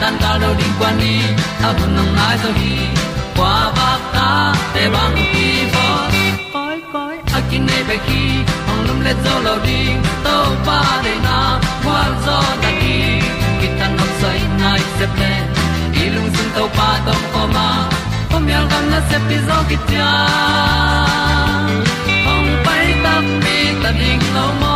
tan cao do đi qua đi, ta bu nang mai zo gi qua ba ta te bang ki bo koi koi a kin nei be ki ong lum le zo lo di to pa de na kwa zo ta ki ki tan nok sai nai se ple lung sun to pa tom ko ma. Pom yal gam na se pi zo ki tia ong pai ta mi ta ding lo mo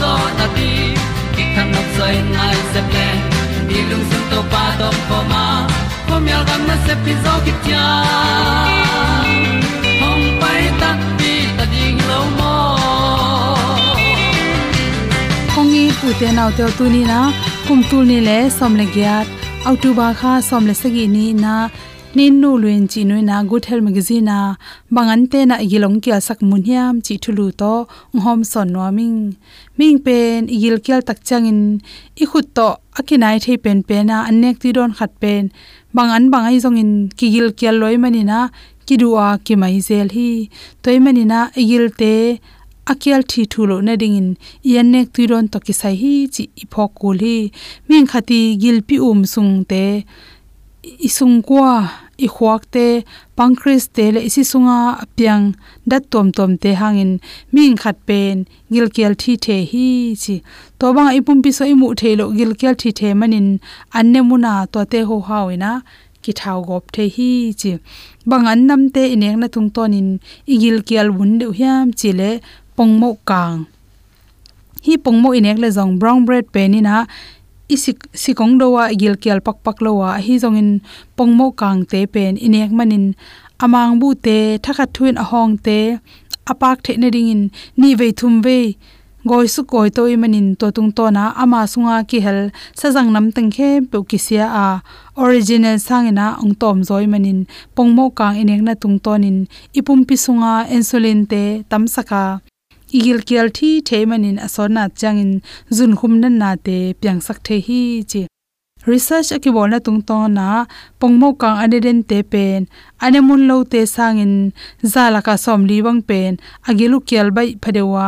zo na ti ki kan nok sai nai se ple ni lung sun to pa to po ma. Po mi al gam na se pi zo ki tia hom pai ta ti ta ding lo mo kong pute pu te nau te tu ni na. Kum tu ni le som le gyat october kha som le se gi ni na nin nu luen chi noi na good health magazine na bangan te na igilong kya sak mun hiam chi thulu to ngom son no ming. Ming pen igil kyal tak changin i khut to akinai the pen pe na anek ti don khat pen. Bangan bangai zong in. Kigil kyal loi mani na kidua ki mai zel hi. Toy mani na igil te akial thi thulo na dingin yan nek tuiron to ki sai hi chi iphok kul hi. Ming khati gilpi um sung te isung kwa i khuak te pancreas te le isi sunga piang dat tom tom te hangin ming khat pen gil kel thi the hi chi. To bang pum pi so imu thelo gil kel thi the manin anne muna to te ho hawina ki thau gop the hi chi. Bang an nam te inek na tung tonin igil kel bun de hiam chi le pongmo kang. Hi pongmo inek le zong brown bread pen ni na isik sikong dowa gil kial pak pak lowa hi zongin pongmo kang te pen. Inek manin amang bu te thakha thuin ahong te, apak the ne ringin ni ve thum ve goi su koi to manin to tung to na ama sunga ki hel sajang nam teng khe pe ki sia a. Original sangena ong tom zoi manin pongmo kang inek na tung tonin ipum pi sunga insulin te tam saka igil kial thi theimanin asona changin jun khumna na te piang sak the hi chi. Research aki bolna tung to na pongmo kang aneden te pen anemun lo te sangin zala ka som li bang pen, agilu kial bai phadewa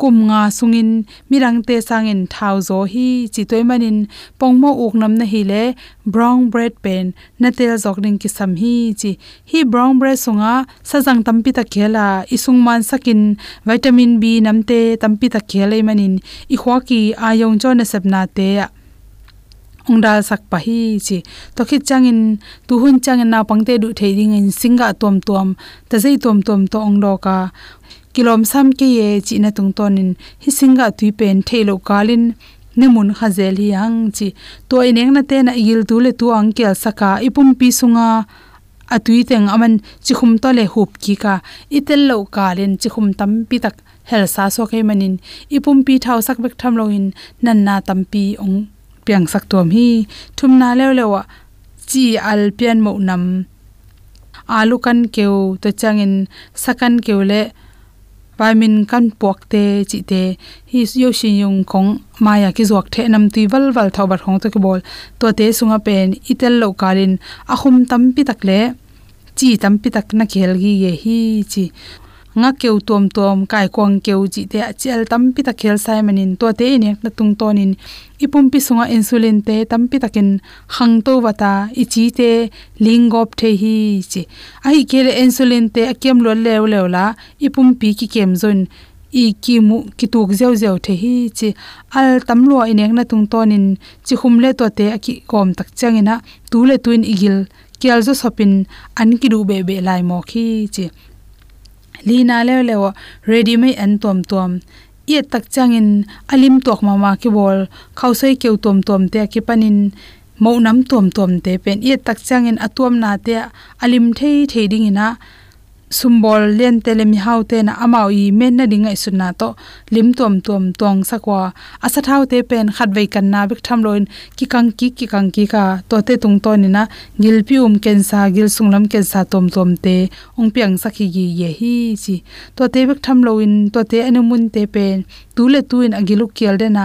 kum nga sungin mirang te sangin thau zo hi chi toy manin pongmo uk nam na hi le brown bread pen na tel jok ning ki sam hi chi hi brown bread sunga sajang tampi ta khela isung man sakin vitamin b namte tampi ta khele manin i khwa ki ayong jo na sabna te ongdal sak pa hi chi to khit changin tu hun changin na pangte du thei ding in singa tom tom ta zai tom tom to ongdo ka kilom sam ke ye chi na tung tonin hi singa tui pen thelo kalin nemun khazel hi ang chi. To ineng na te na yil tu le tu ang kel saka. Ipum pi sunga atui teng aman chikhum to le hup ki ka. Itel lo kalin chikhum tam pi tak hel sa so ke manin. Ipum pi thau sak bek tham lo in nan na tam pi ong piang sak tom hi. Thum na le lewa chi al pian mo nam. Alukan keu to changin sakan keu le vitamin kan puak te, chi te. Hi yo shin yung kong maya ki zuak the nam ti wal wal thaw bar hong to ki bol. To te sunga pen, itel lo kalin ahum tam pi tak le, chi tam pi tak na khel gi ye hi chi nga keu tom tom kai kwang keu ji te chel tam pi ta khel sai manin to te ne na tung tonin ipum pi sunga insulin te tam pi takin hang to wata ichi te lingop the hi chi ai kele insulin te akem lo lew lew la ipum pi ki kem zon i ki mu, ki tuk zeu zeu the hi chi al tam lo inek na tung tonin chi khum le to te aki kom tak changina tu le tuin igil kyal zo sopin, an ki du be be lai mo khi chi lina le le ready me an tom tom. Ye tak changin, alim tok ma ma ki bol khausai keu tom tom te ki panin. Mo nam tom tom te pen. Ye tak changin atom na te alim thei thei ding ina sumbol len tele mi haute na amau i men na dingai sunna to. Lim tuam tuam tuang sakwa asa thau te pen khat vei kan na bik tham loin. Ki kang ki ki kang ki ka. To te tung to ni na. Gil pium ken sa, gil sunglam ken sa tom tom te. Ong piang sakhi gi ye hi chi. To te bik tham loin. To te anu mun te pen. Tu le tu in agiluk kial de na.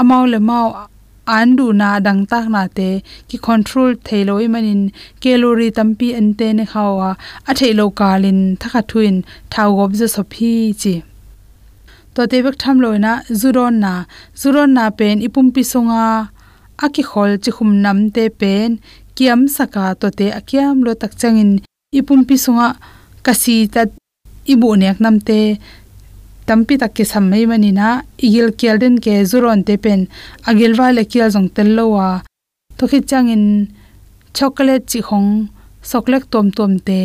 Amau le mau andu na dang tak na te ki control thailoi manin calorie tampi ante ne khawa a thailo kalin thakha thuin thau gob je sophi chi to te bek tham loina zuron na zuron na pen ipum pi songa aki khol chi khum nam te pen kiam saka to te akiam lo tak changin ipum pi songa kasi ta ibu nek nam te tampi tak ke sammai mani na igil kelden ke zuron te pen agil wa le kial jong tel lo wa to khi changin chocolate chi khong soklek tom tom te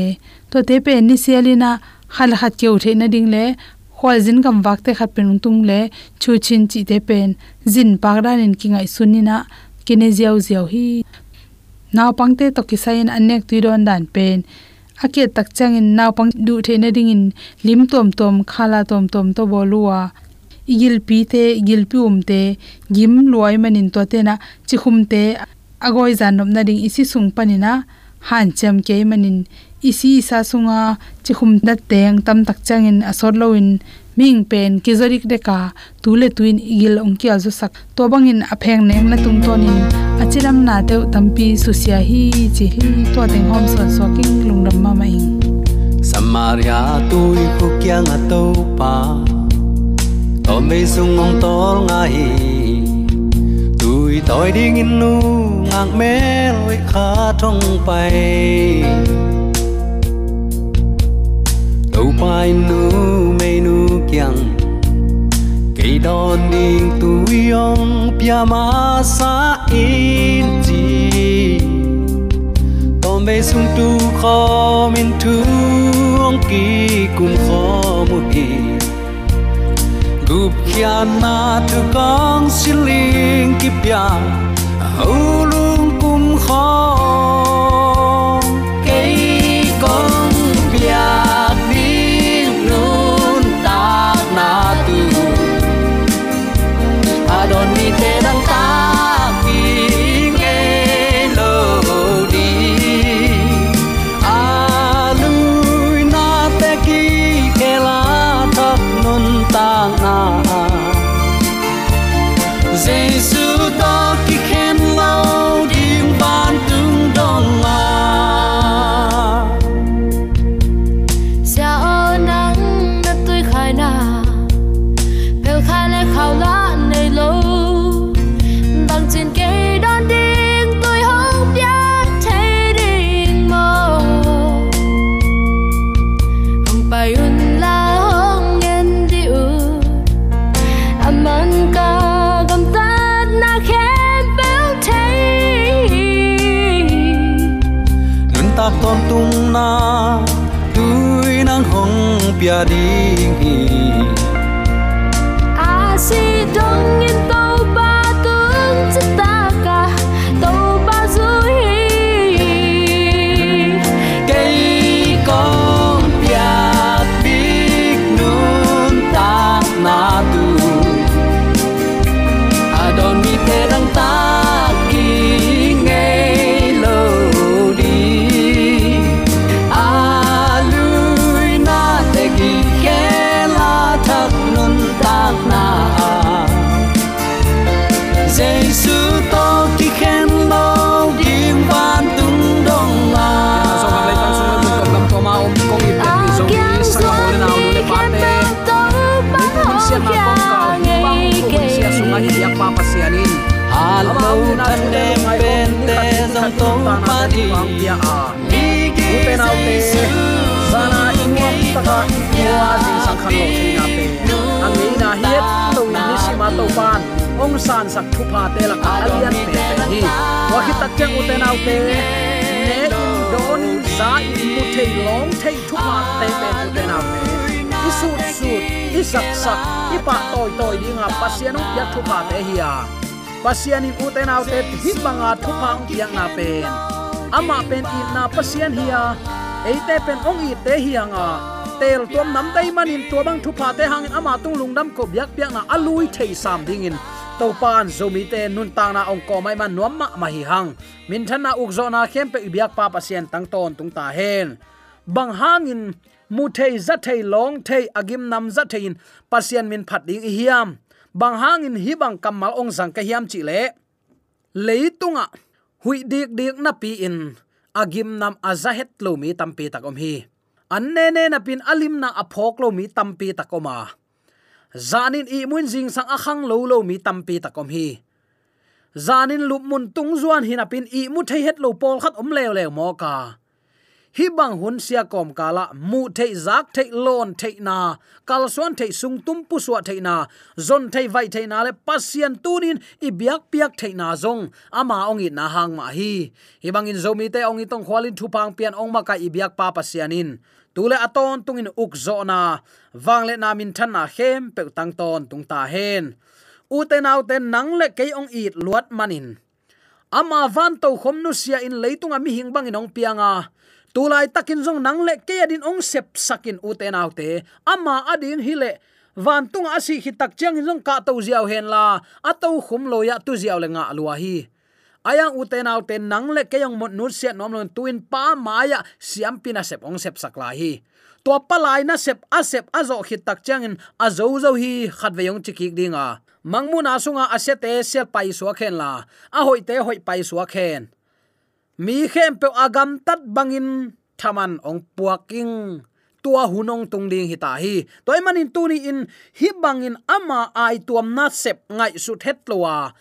to te pe ni selina khal khat ke uthe na ding le khol jin gam wak te khat pen tung le chu chin chi te pen jin pak in ki ngai sunina kine jiao jiao hi naw pangte to ki sain anek tuiron dan pen ake tak changin naw pang du theina dingin lim tom tom, khala tom tom to bolua igil pi te igil pi um te gim luai manin to te na chi khum te agoi janom na ding isi sung panina han cham ke manin isi sa sunga chi khum da teng tam tak changin asor loin ming pen kizorik deka tule tuin igil ongki azu sak to bangin apheng neng la tung tonin achiram na teu tampi susia hi chi hi to teng hom so soking lungram ma mai samaria tui khu kya nga to pa to me sung ong tol nga hi tui toi ding in nu ngang me loi kha thong pai. Đâu pai nu me nu kyang cây đòn đình tui ông pia sa in chi. Tom be sung tu kho min tu ong ki kun kho mu hi gup kya na tu kong siling ki pia. Au lung kum kho. Cây con ta na. Jesus toque thu pa te la ka alian pe te hi wa khi tak chang u te nau te ne in don za in mu te long te thu pa te pe u te nau te i sut sut i sak sak i pa toy toy ding a pasian ya thu pa te hi a pasian in u te nau te hi banga thu pa ong na pen ama pen in na pasian hi a eite pen ong i te hi anga tel tuam nam dai manin tua thupa pa te hangin ama tung lungdam ko biak biak na alui thei sam dingin to pan zomi te nun tang na ong ko mai man nuam ma ma hi hang. Min than na uk zo na khem pe biak pa pasien tang ton tung ta hen. Bang hangin mu thei za thei long thei agim nam za thein pasien min phat ding i hiam. Bang hangin hi bang kamal ong sang ka hiam chi le. Leitunga hui dik dik na pi in, agim nam azahet lo mi tampi takom hi. An ne ne na pin alim na aphok lo mi tampi takoma zanin i mun jing sang akhang lo lo mi tampi takom hi. Zanin lup mun tung zuan hinapin i mu thei het lo pol khat om lew lew mo ka. Hi bang hun sia kom kala mu thei zak thei lon thei na, kal suan thei sung tum pu suwa thei na, zon thei vai thei na le pasien tunin i biak piak thei na zong. Ama ong i na hang ma hi. Hi bang in zomi te ong i tong khwalin thu pang pian ong ma ka i biak pa pasianin tule aton tungin uk na. Wangle na min than na khem pe tang ton tung ta hen. U te nau te nang le ke ong it luat manin ama van to khom nu sia in leitunga mi hing bang ong pianga. Tulai takin jong nang le ke adin ong sep sakin u autte ama adin hile van tung asi hi tak chang jong ka to ziaw hen la. Ato khum lo ya tu ziaw le nga lua hi ayang uten al ten nang le ke yong mot nur sia nom lon tuin pa maya, siam pina sep ong sep sakla hi to palai na sep a sep a zo khit tak changin, a zo zo hi khat ve yong chikik dinga mangmu na sunga asete sel pai suwa khen la. A hoi te hoi pai suwa khen. Mi khem pe agam tat bangin, thaman ong puaking tua hunong tung ding hita hi. Toy manin tuni in, hi bangin ama ai tuam na sep ngai su thet lowa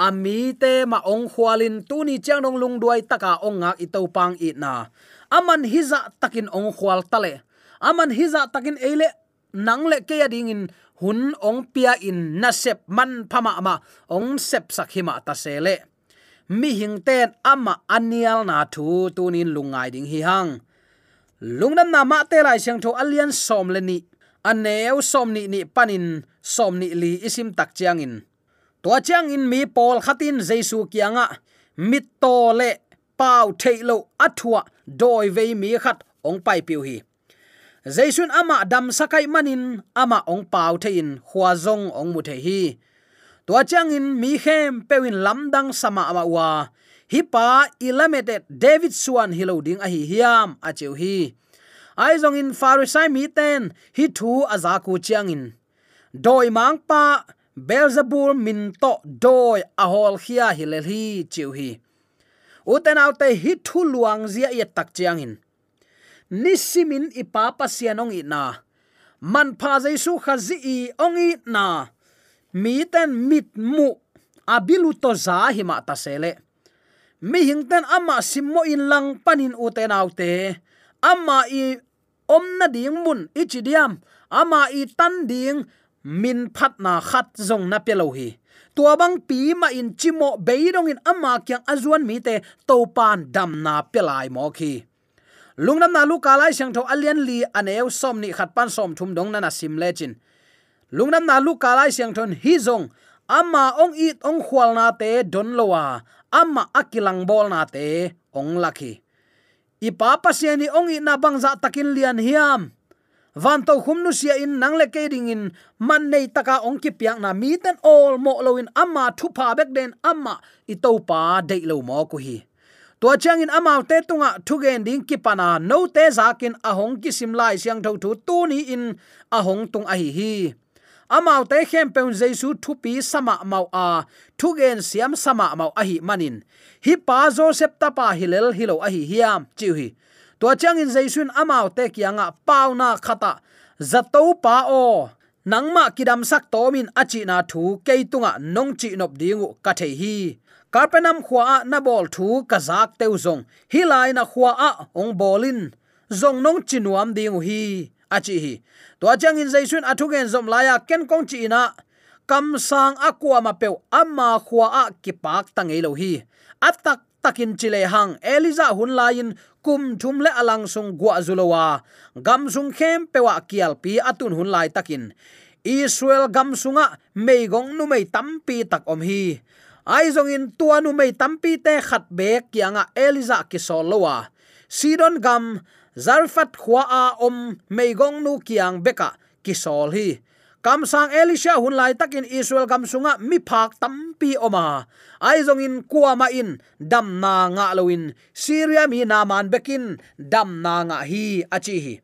ami te ma ong khwalin tuni chang dong lung duai taka ong ngak itau pang it na. Aman hiza takin ong khwal tale. Aman hiza takin eile, nang le ke ding in hun ong pia in na sep man phama ma ong sep sakhima ta sele. Mi hing ten ama anial na thu tunin lungai ding hi hang. Lungnam na ma te lai chang tho alian som le ni. Aneu som ni ni panin, som ni li isim tak chiang in to chang in mi pol khatin jesu kianga, mit to le pau thailo athua doi ve mi khat ong pai piu hi. Jaisun ama dam sakai manin ama ong pau thein khwa zong ong mu the hi. To chang in mi khem pewin lamdang sama ama wa hi pa ilametet david suan hilo ding a hi hiam a cheu hi. Ai zong in farisai mi ten hi thu azaku chiang in. Doi mang pa belzebul min to doi ahol khia hilel hi chiu hi uten autte hi thu luang zia ye tak chiang in. Nisimin ipa pasianong ina man pha jaisu khazi i ongi na. Mi ten mit mu abilu to za hi ma ta sele mi hing ten ama simmo in lang panin uten autte ama i omna ding mun ichidiam ama i tan ding min phat na khat zong na pelo hi. Tua bang pi ma in chimo beirong in ama kyang azuan mi te to pan dam na pelai mo khi. Lungnam na lu kalai sang tho alian li aneu som ni khat pan som thum dong na na sim le chin. Lungnam na lu kalai sang thon hi zong amma ong it ong khwal na te don lowa amma akilang bol na te ong lakhi ipa pasiani ong i na bangza takin lian hiam van to khum nu sia in nang le ke ding in. Man nei taka ong ki piak na mi ten all mo lo in. Amma thu pa bek den amma i to pa de lo mo ku hi. To chang in amau te tunga thu gen ding ki pana no te zakin ahong ki sim lai siang tho thu tu ni in ahong tung a hi hi. Amau te khem peun jesu thu pi sama mau a. Thu gen siam sama mau a hi manin. Hi pa joseph ta pa hilel hilo a hi hiam, chiu hi to chang in jaisun amau te kianga pauna khata. Zato pa o. Nangma kidam sak tomin achi na thu keitunga nong chi nop dingu ka the hi. Karpenam khwa na bol thu ka zak teu zong. Hi lai na khwa a ong bolin. Zong nong chinuam dingu hi. Achi hi. To chang in jaisun athugen zom laya ken kong chi na. Kam sang akwa ma pe amma khwa a kipak tangei lo hi. Atak takin chile hang eliza hun lain kum thum le alang sung gwa zulowa. Gam sung khem pewa kial pi atun hun lai takin. Israel gam sunga meigong nu mei tampi tak om hi. Ai zong in tua nu mei tampi te khat bek kianga eliza ki solowa sidon gam zarfat khwa a om meigong nu kiang beka ki sol hi. Kam sang elisha hun lai takin israel gam sunga mi phak tam pi oma. Ai zong in kuama in, dam na nga loin syria mi na man bekin, dam na nga hi achi hi.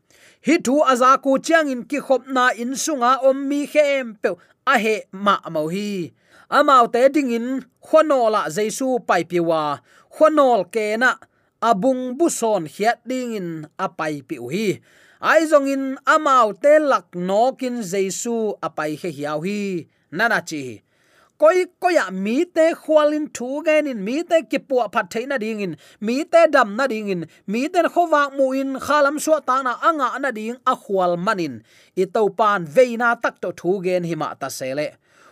Hi thu aza ku chiang in ki khop na in sunga om mi khem pe a he ma mo hi. Amau te ding in khonola jesu pai piwa khonol ke na abung buson hiat ding in apai pi hi. Ai zong in amau te lak nokin jesu apai he hiau hi. Nana chi koi, koya, mi te khwalin thu gen in mi te kipua phat theina ding in mi te dam na ding in mi te khowa mu in khalam so ta na anga na ding a khwal manin. I to pan veina tak to thu gen hima ta sele.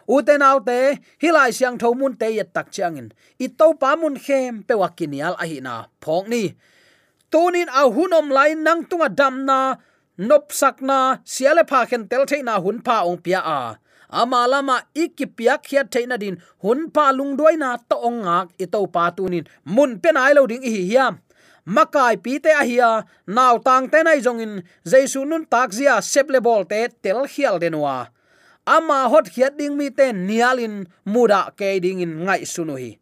Uten autte hilai siang tho mun te yat tak chiang in i to pa mun khem pe wakinial a hi na phok ni. Tunin a hunom lai nang tunga dam na nop sakna siale pha khen tel theina hun pa ong pia a amalama ikipia khiat theina din. Hun pa lung doina to ongak ito pa tunin mun penai lo ding hi hiam. Makai pi te ahia naw tang te nai jong in. Jaisu nun tak zia seple bol te tel khial denwa ama hot khiat ding mi te nialin muda ke ding in ngai sunu hi.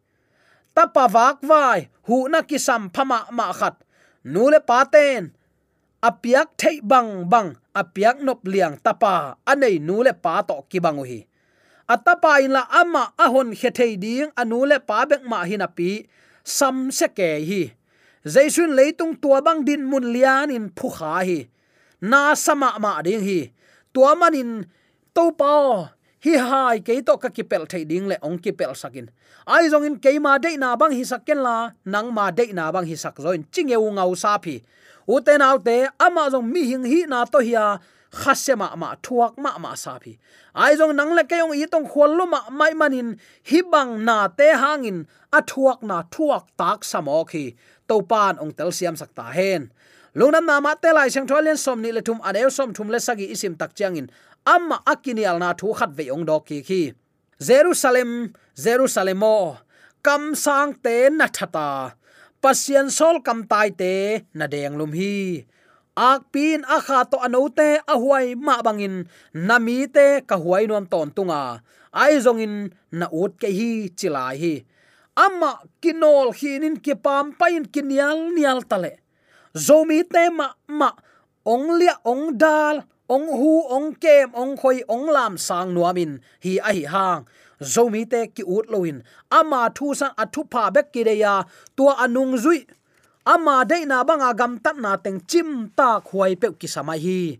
Tapawak vai. Hu na kisam phama ma khat. Nule paten apiak thei bang bang, apiak nop liang tapa, anei nule pa to ki bangu hi atapa in la ama ahon khethei ding anule pa bek ma hin api sam se ke hi. Jaisun leitung tua bang din mun lian in phu kha hi. Na sama ma ding hi. Tua manin to pa hi hai ke to ka kipel thei ding le ong kipel sakin. Ai zong in ke ma de na bang hi saken la, nang ma de na bang hi sak zoin. E u ngau sa phi. Uten autte ama jong mi hing hi na to hiya khasema ma thuak ma ma sa phi. Ai jong nang le kayong i tong khol lo ma mai manin, hi bang na te hangin, a thuak na thuak tak samo khi to pan ong tel siam sakta hen. Lungnam na ma te lai sang tholen som ni le thum aneu som thum le sagi isim tak changin amma akinial na thu khat ve ong do ki khi. Jerusalem, jerusalemo, kam sang te na thata. Pasien sol kam tai te na deng lum hi. Ak pin a kha to anote a huai ma bangin nami te ka huai nom ton tunga. Ai zongin na ut ke hi chilai hi. Amma kinol hinin ki pam pain kinial nial tale. Zomi te ma ma, ong lia ong dal ong hu, ong kem, ong khoi, ong lam sang nuamin. Hi a hi hang. Zomi te ki ut loin ama thu san athu pha bek ki de ya tua anung zui. Ama de na banga gam tat na teng chim ta khuai pe ki samai hi.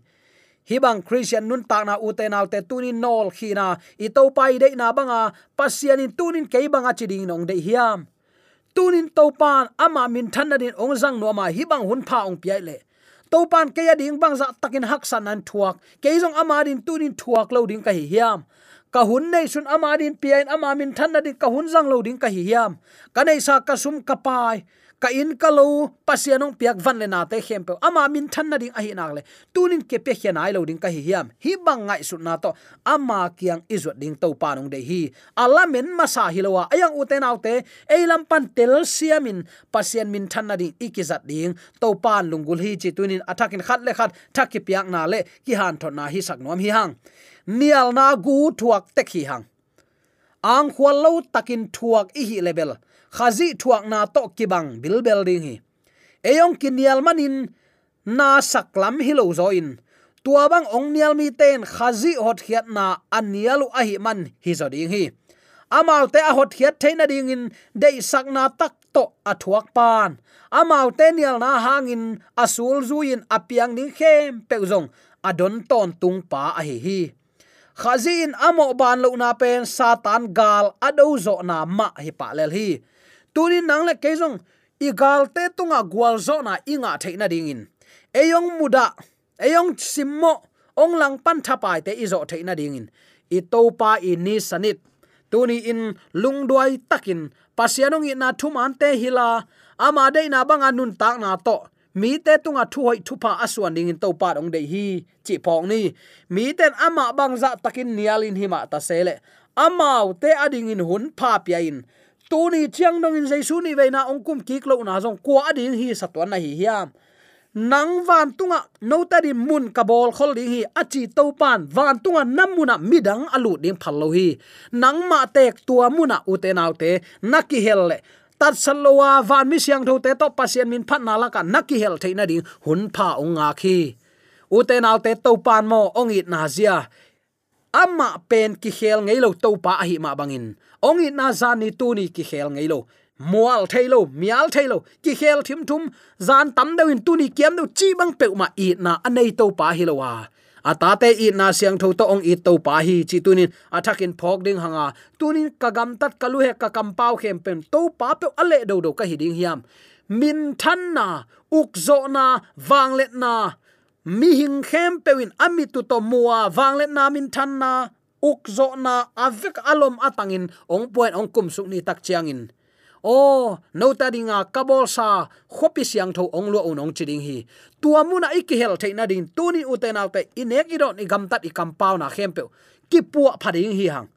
Hi bang christian nun ta na ute naw te tunin nol khina i to pai de na banga pasian in tunin ke banga chiding nong de hiam. Tunin to pan ama min than na din ong jang no ma hi bang hun pha ong piai le to pan ke ya ding bang za takin hak san an thuak. Ke jong ama din tunin thuak lo ding ka hi hiam. Ka hun nei sun ama din pian ama min than na din ka hun zang lo ding ka hi hiam. Ka nei sa ka sum ka pai ka in ka lo pasianong piak van le na te khem pe. Ama min than na ding a hi nak le. Tunin ke pe hian ai lo ding ka hi hiam. Hi bang ngai su na to. Ama kiang izot ding to pa nong de hi. Ala men ma sa hi lowa ayang uten autte eilam pan tel siamin pasian min than na ding ikizat ding. To pan lungul hi chi tunin. Athakin khat le khat, thaki piak na le. Ki han thon na hi sak nom hi hang. Nial na gu thuak tek hi hang. Ang khwal lo takin thuak i hi level khazi thuak na to kibang bil building hi. Eyong kinial manin na saklam hilo zoin tua bang ong nial mi ten khazi hot khiat na anialu a hi man hi zoding hi. Amal te a hot khiat theina ding in, dei sakna tak to athuak pan. Amal te nial na hangin asul zuin apiang ding khem pe zong adon ton tung pa a hi hi. Khazin amo ban lo na pen satan gal ado zo na ma hi pa lel hi tunin nang le kezong i te tunga gwal zo na inga theina dingin. Eyong muda, eyong simmo, ong lang pan thapai te izo theina dingin. I topa i ni sanit tuni in lungduai takin, pasianong i na thuman te hila, ama de na banga nun tak na to. Mi te tunga thu hoi thu pa aswan ding in topa ong de hi, chi phong ni. Mi ten ama bang za takin nialin hima ta sele. Amau te ading in hun pha pia in tu ni chiang dong in jaisu ni veina, ong kum ki klo na jong kwa ading hi satwan na hi hiam. Nang van tunga, no ta di mun ka bol khol ding hi achi to pan, van tunga namuna midang alu ding phallo hi. Nang ma tek tua muna ute naute naki helle tat salowa van mi siang tho te, to pasien min phat na la ka naki hel theina ding, hun pha ong nga khi. Ute te te, to pan mo, ong it na zia amma pen ki khel ngei lo to pa hi ma bangin. Ong it na za ni tu ni ki khel ngei lo. Mual thailo mial thailo ki khel thim thum, zan tam deuin tu ni kiam do chi bang pe ma i na anei to pa hi lo wa. Atate i na siang tho to ong i to pa hi chi tunin athakin phok ding hanga. Tunin kagam tat kalu he ka kam pau khem pen to pa pe ale do do ka hi ding hiam. Min than na, uk zo na wang let na mi hing khem pewin ami tu to muwa wang let na than na, uk zo na avek alom atangin ong point ong kum suk ni tak chiangin o, no ta dinga kabol sa, khopi siang tho ong lo onong chiding hi. Tua muna ikihel theina din tuni uten alte inek idon i gam tat i kampau na khempe ki pu phading hi hang.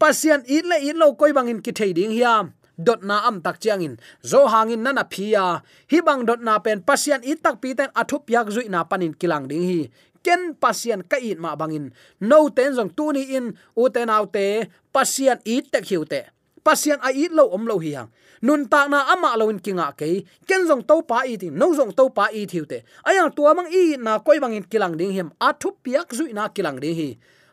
Pasian it le it lo koi bangin ki thei ding hiam dot na am tak chiang in. Zo hangin nana phia hi bang dot na pen pasian i tak pi ten athup yak zui na panin kilang ding hi. Ken pasian ka in ma bangin no ten jong tuni in. U ten out te pasian i tek hiute pasian a it lo om lo hi hang. Nun ta na ama lo in kinga ke. Ken zong to pa i ting no zong to pa i thiute ayang tua mang i na koi bang in kilang ding him. Athup yak zui na kilang ding hi.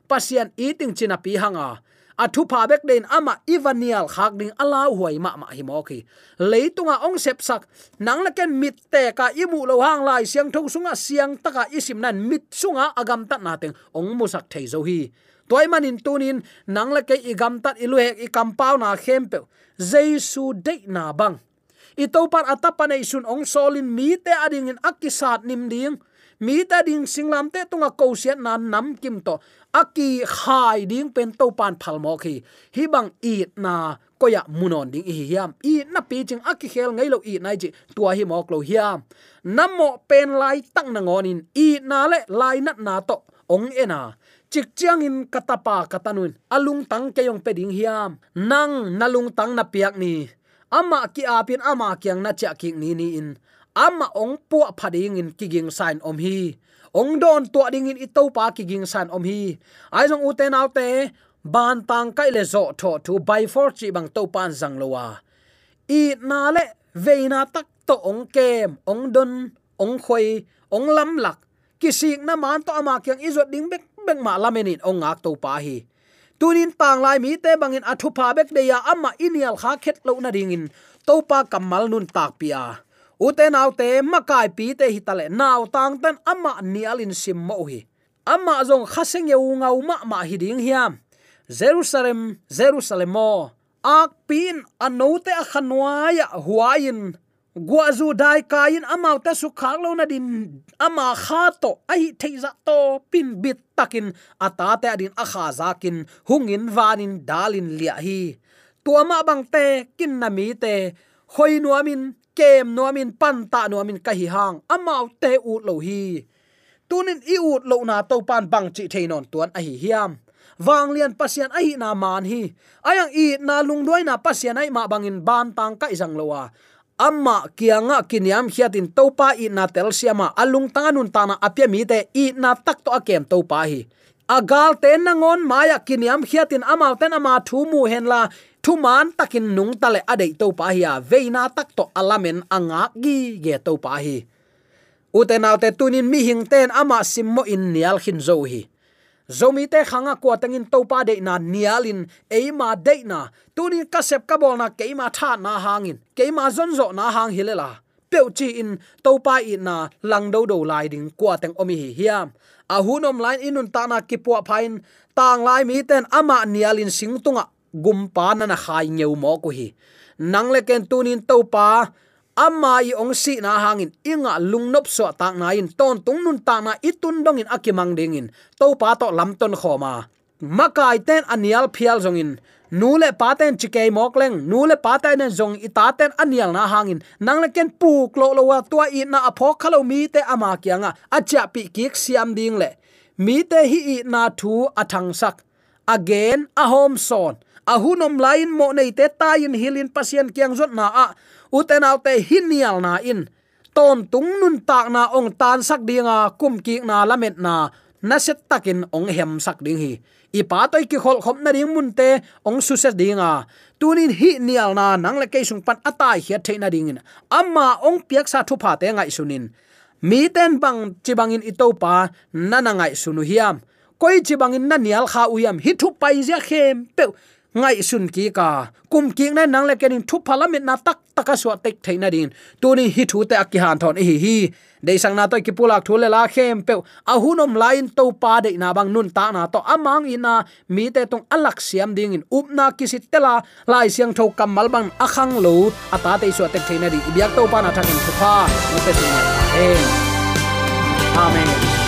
Pasian i ting china pi hanga a thu pa bek den ama ivanial khak ding ala huai ma ma hi mo khi. Leitunga ong sep sak, nang la ken mit te ka imu lo hang lai siang tho sunga siang taka isim nan mit sunga agam ta na teng. Ong musak thei zo hi. Toy manin tunin, nang la ke igam tat ilu hek i kampau na khempe jesu de na bang. Itopar to par sun ong solin mi te ading in akisat nim ding mi ta ding singlam te tunga ko siat nan nam kim to. Aki khai ding pen to pan phal mo khi. Hi bang i na koya munon ding hi yam i na pi ching aki khel ngai lo i nai ji tua hi mok lo hiam. Namo pen lai tang na ngonin i na le lai nat na to. Ong ena chik chiang in katapa katanun. Alung tang ke yong peding hiam. Nang nalung tang na piak ni. Ama ki apin ama kyang na cha ki ni ni in ama ong pu phading in kiging sign om hi. Ong don to ding in ito pa kiging sign om hi. Ai jong uten autte ban tang kai le zo tho tu by for chi bang to pan zang lowa i na le veina tak to ong kem, ong don, ong khoi, ong lam lak. Kisik na man to ama kyang izot ding bek bek ma lamenin ong ngak to pa hi. Tunin tang lai mi te bangin athu pa bek de ya ama inial kha khet lo na ringin to pa kamal nun tak pia ute naw makai pi te hitale naw tang tan ama nialin sim mo hi ama zong khaseng yeu ngau ma ma hi ding hiam. Jerusalem jerusalem mo ak pin anote a khanwaya huayin guazu dai kain amau ta su khang lo na din ama kha to ai theiza to pin bit takin. Ata te adin a kha zakin. Hungin vanin dalin lia hi tuama bang te kin na mi te. Khoi nuamin kem nuamin pan ta nuamin ka hi hang. Amau te u lo hi. Tunin i ut lo na to pan bang chi theinon tuan a hi hiam. Wang lian pasian a hi na man hi. Ayang i na lung doi na pasian ai ma bangin ban tang ka isang lowa amma kianga kiniam hiatin topa i na tel siama alung tanganun tana apya mi te i na tak to akem topa hi agal te nangon maya kiniam hiatin amal ten ama thu mu hen la thu man takin nung tale adei to pa hiya veina tak to alamen anga gi ge topa hi. Uten autte tunin mi hing ten ama simmo in nial khin zo hi. Zomi te khanga ko tangin topa de na nialin eima de na. Tunin kasep ka bol na keima tha na hangin. Keima zon zo na hang hilela. Peu chi in topa i na lang do do lai ding kwa teng omi hi hiam a hunom line inun ta na kipua phain tang lai mi ten ama nialin singtunga. Gumpa na na khai nyeu mo ko hi. Nang le ken tunin topa amma i ong si na hangin. Inga lungnop so tak na in ton tung nun ta na itun dong in akimang dingin. To pa to lam ton khoma. Makai ten anial phial zongin. in nule paten chikei mokleng nule paten zong itaten anial na hangin. Nangle ken pu klo lo wa tua i na apho khalo mi te ama kyanga acha pi kik siam ding le. Mi te hi i na thu athang sak. Again, a home son. Ahunom lain mo nei te tayin hilin pasien kyang zot na a. Uten autte hinial na in. Ton tung nun tak na ong tan sak dinga kum ki na lamet na na set takin ong hem sak ding hi. I pa toy ki khol khom na ding mun te, ong su set dinga tunin hi nial na nang le ke sung pan atai hi the na ding amma ong piak sa thu pha te ngai sunin mi ten bang chibangin itopa nana ngai sunu hiam. Koi chibangin na nial kha uyam hi thu pai ja khem. Pe ngai sun ki ka kum ki na nang le kenin thu parliament na tak taka so tek theina din. Tu ni hi thu te aki han thon hi hi. De sang na to ki pulak thu le la khem pe. A hunom lain to pa de na bang nun ta na to amang ina mi te tong alak siam ding in up na ki kisit tela lai siang tho kamal bang akhang lo. Ata te so tek theina di. Ibyak to pa na thakin thu pa. No te sin amen amen.